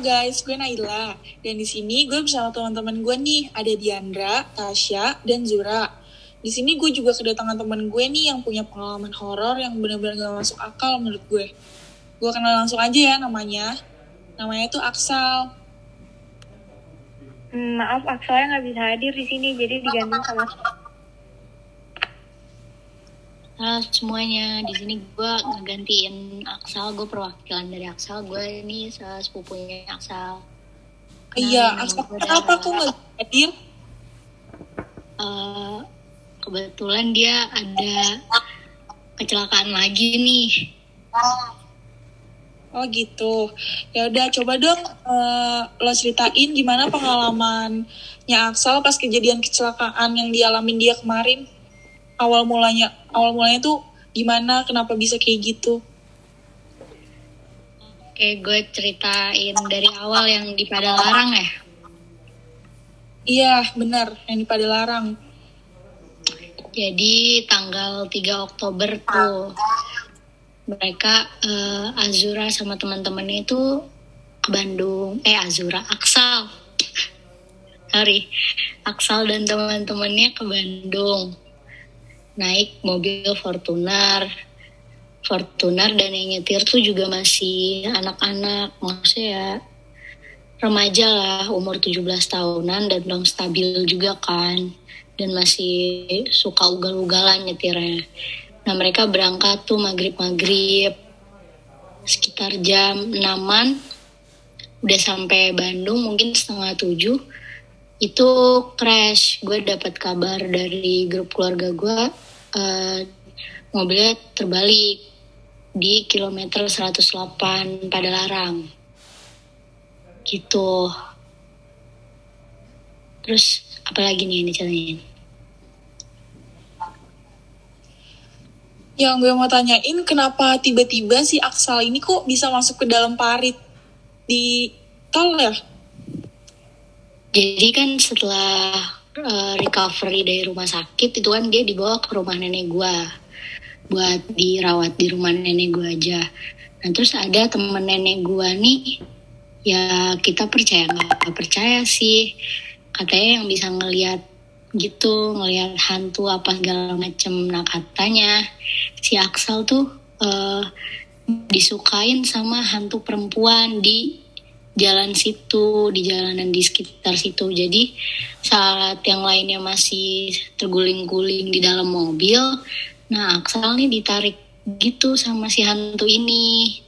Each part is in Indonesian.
guys, gue Naila. Dan di sini gue bersama teman-teman gue nih, ada Diandra, Tasya, dan Zura. Di sini gue juga kedatangan teman gue nih yang punya pengalaman horor yang benar-benar gak masuk akal menurut gue. Gue kenal langsung aja ya namanya. Namanya tuh Aksal. Hmm, maaf, Aksalnya nggak bisa hadir di sini, jadi diganti sama Halo semuanya, di sini gue ngegantiin Aksal, gue perwakilan dari Aksal, gue ini sepupunya Aksal. Iya, nama Aksal gue kenapa Dara. kok gak hadir? Eh, kebetulan dia ada kecelakaan lagi nih. Oh gitu. Ya udah coba dong eh, lo ceritain gimana pengalamannya Aksal pas kejadian kecelakaan yang dialamin dia kemarin. Awal mulanya, awal mulanya tuh gimana? Kenapa bisa kayak gitu? Oke, gue ceritain dari awal yang di Padalarang ya. Iya, benar. Yang di Padalarang. Jadi tanggal 3 Oktober tuh mereka eh, Azura sama teman-temannya itu ke Bandung. Eh Azura, Aksal. Sorry, Aksal dan teman-temannya ke Bandung. Naik mobil Fortuner. Fortuner dan yang nyetir tuh juga masih anak-anak. Maksudnya ya remaja lah, umur 17 tahunan dan belum stabil juga kan. Dan masih suka ugal-ugalan nyetirnya. Nah mereka berangkat tuh maghrib-maghrib sekitar jam 6-an udah sampai Bandung mungkin setengah tujuh itu crash. Gue dapat kabar dari grup keluarga gue eh, mobilnya terbalik di kilometer 108 pada larang gitu. Terus apalagi nih yang diceritain Yang gue mau tanyain kenapa tiba-tiba si Aksal ini kok bisa masuk ke dalam parit di tol ya? Jadi kan setelah uh, recovery dari rumah sakit itu kan dia dibawa ke rumah nenek gua buat dirawat di rumah nenek gua aja. Nah terus ada temen nenek gua nih ya kita percaya nggak percaya sih katanya yang bisa ngelihat gitu ngelihat hantu apa segala macem nah katanya si Aksal tuh eh, disukain sama hantu perempuan di jalan situ, di jalanan di sekitar situ. Jadi saat yang lainnya masih terguling-guling di dalam mobil, nah Aksal nih ditarik gitu sama si hantu ini.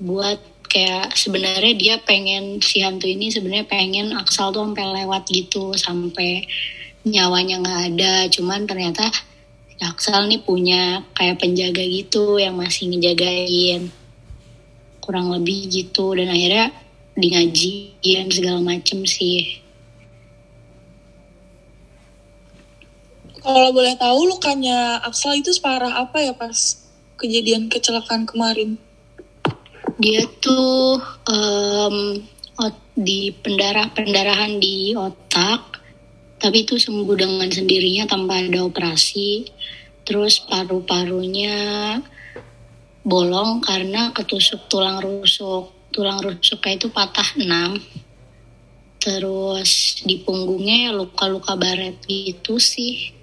Buat kayak sebenarnya dia pengen si hantu ini sebenarnya pengen Aksal tuh sampai lewat gitu sampai nyawanya nggak ada. Cuman ternyata Aksal nih punya kayak penjaga gitu yang masih ngejagain. Kurang lebih gitu. Dan akhirnya di ngajian segala macem sih. Kalau boleh tahu lukanya Aksal itu separah apa ya pas kejadian kecelakaan kemarin? dia tuh ot- di pendarah pendarahan di otak tapi itu sembuh dengan sendirinya tanpa ada operasi. Terus paru-parunya bolong karena ketusuk tulang rusuk tulang rusuknya itu patah enam. Terus di punggungnya ya luka-luka baret gitu sih.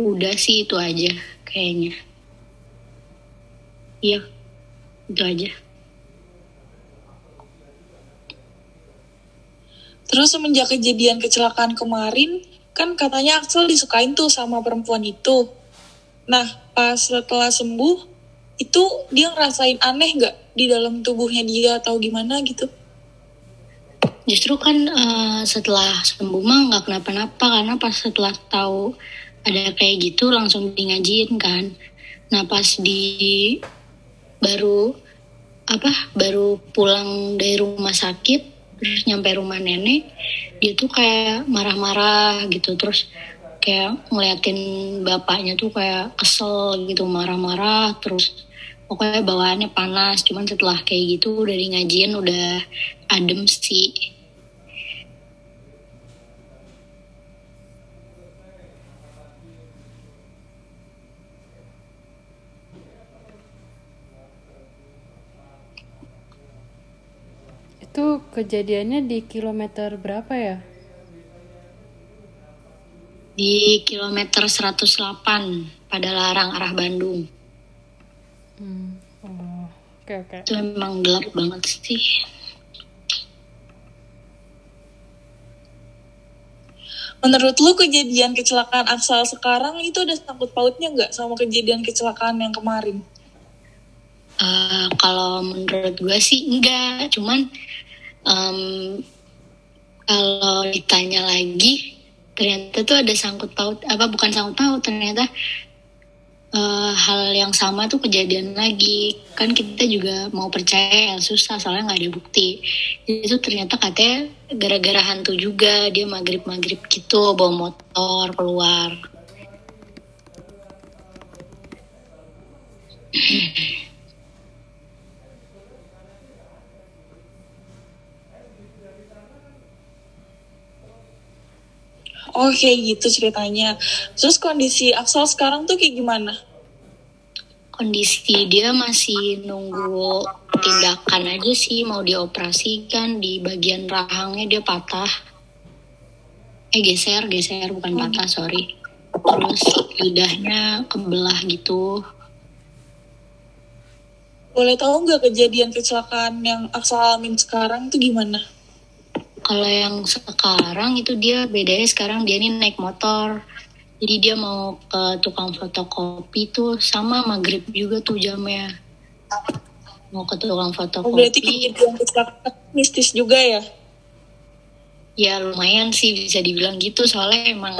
Udah sih itu aja kayaknya. Iya itu aja. Terus semenjak kejadian kecelakaan kemarin, kan katanya Aksel disukain tuh sama perempuan itu. Nah, pas setelah sembuh, itu dia ngerasain aneh nggak di dalam tubuhnya dia atau gimana gitu? Justru kan eh, setelah sembuh mah nggak kenapa-napa karena pas setelah tahu ada kayak gitu langsung di ngajiin kan. Nah pas di baru apa baru pulang dari rumah sakit terus nyampe rumah nenek dia tuh kayak marah-marah gitu terus kayak ngeliatin bapaknya tuh kayak kesel gitu marah-marah terus pokoknya bawaannya panas cuman setelah kayak gitu udah di ngajiin udah adem sih Itu kejadiannya di kilometer berapa ya? Di kilometer 108 pada Larang arah Bandung. Oke oke. Itu emang gelap banget sih. Menurut lu kejadian kecelakaan Aksal sekarang itu ada sangkut pautnya nggak sama kejadian kecelakaan yang kemarin? Eh, kalau menurut gue sih enggak, cuman em, kalau ditanya lagi ternyata tuh ada sangkut paut apa bukan sangkut paut ternyata eh, hal yang sama tuh kejadian lagi. Kan kita juga mau percaya ya susah soalnya nggak ada bukti. Itu ternyata katanya gara-gara hantu juga dia maghrib maghrib gitu bawa motor keluar Oh kayak gitu ceritanya. Terus kondisi Aksal sekarang tuh kayak gimana? kondisi dia masih nunggu tindakan aja sih mau dioperasikan di bagian rahangnya dia patah eh geser geser bukan patah sorry terus lidahnya kebelah gitu Boleh tahu nggak kejadian kecelakaan yang Aksal alamin sekarang tuh gimana? Kalau yang sekarang itu dia bedanya sekarang dia ini naik motor. Jadi dia mau ke tukang fotokopi tuh sama maghrib juga tuh jamnya. Mau ke tukang Oh, berarti fotokopi. kejadian kecelakaan mistis juga ya? ya lumayan sih bisa dibilang gitu. Soalnya emang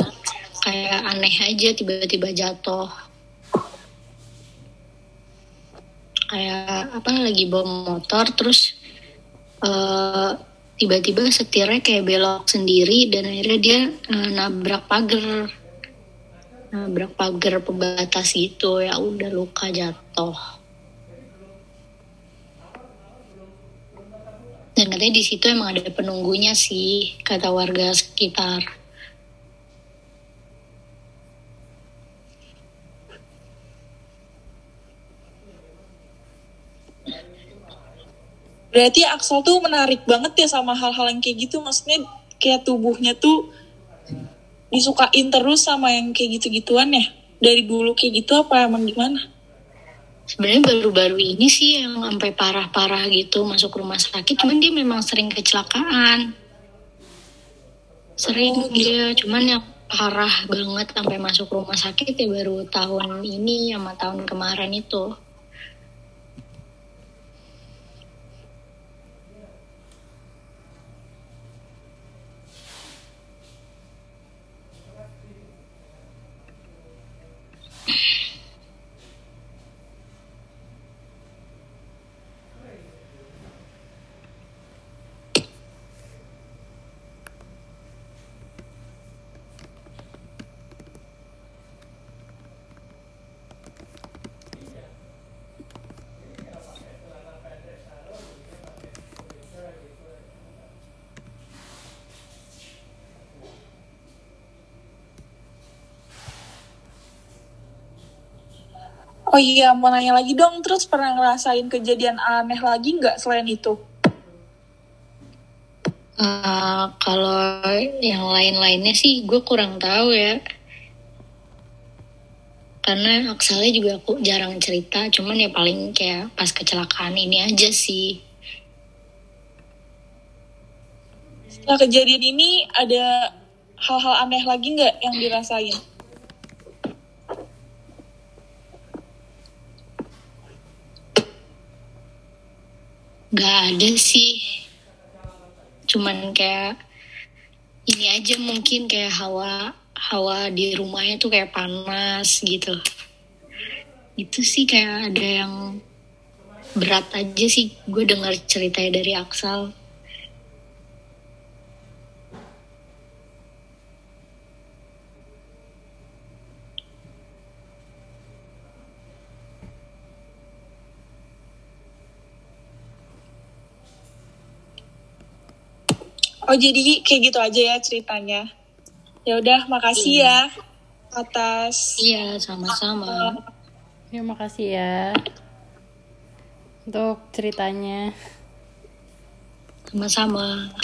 kayak aneh aja tiba-tiba jatuh. Kayak apa lagi bawa motor terus eh, tiba-tiba setirnya kayak belok sendiri dan akhirnya dia eh, nabrak pagar. Nabrak pagar pembatas gitu ya udah luka jatuh. Dan katanya di situ emang ada penunggunya sih kata warga sekitar Berarti Aksal tuh menarik banget ya sama hal-hal yang kayak gitu. Maksudnya kayak tubuhnya tuh disukain terus sama yang kayak gitu-gituan ya. Dari dulu kayak gitu apa emang gimana? sebenarnya baru-baru ini sih yang sampai parah-parah gitu masuk rumah sakit cuman dia memang sering kecelakaan sering dia cuman yang parah banget sampai masuk rumah sakit ya baru tahun ini sama tahun kemarin itu Oh iya, mau nanya lagi dong. Terus pernah ngerasain kejadian aneh lagi nggak selain itu? Eh, kalau yang lain-lainnya sih gue kurang tahu ya karena aksalnya juga aku jarang cerita cuman ya paling kayak pas kecelakaan ini aja sih Setelah kejadian ini ada hal-hal aneh lagi nggak yang dirasain? Nggak ada sih. Cuman kayak ini aja mungkin kayak hawa hawa di rumahnya tuh kayak panas gitu. Itu sih kayak ada yang berat aja sih. Gue dengar ceritanya dari Aksal Oh jadi kayak gitu aja ya ceritanya. Ya udah, makasih ya atas iya sama-sama Ya makasih ya untuk ceritanya. Sama-sama.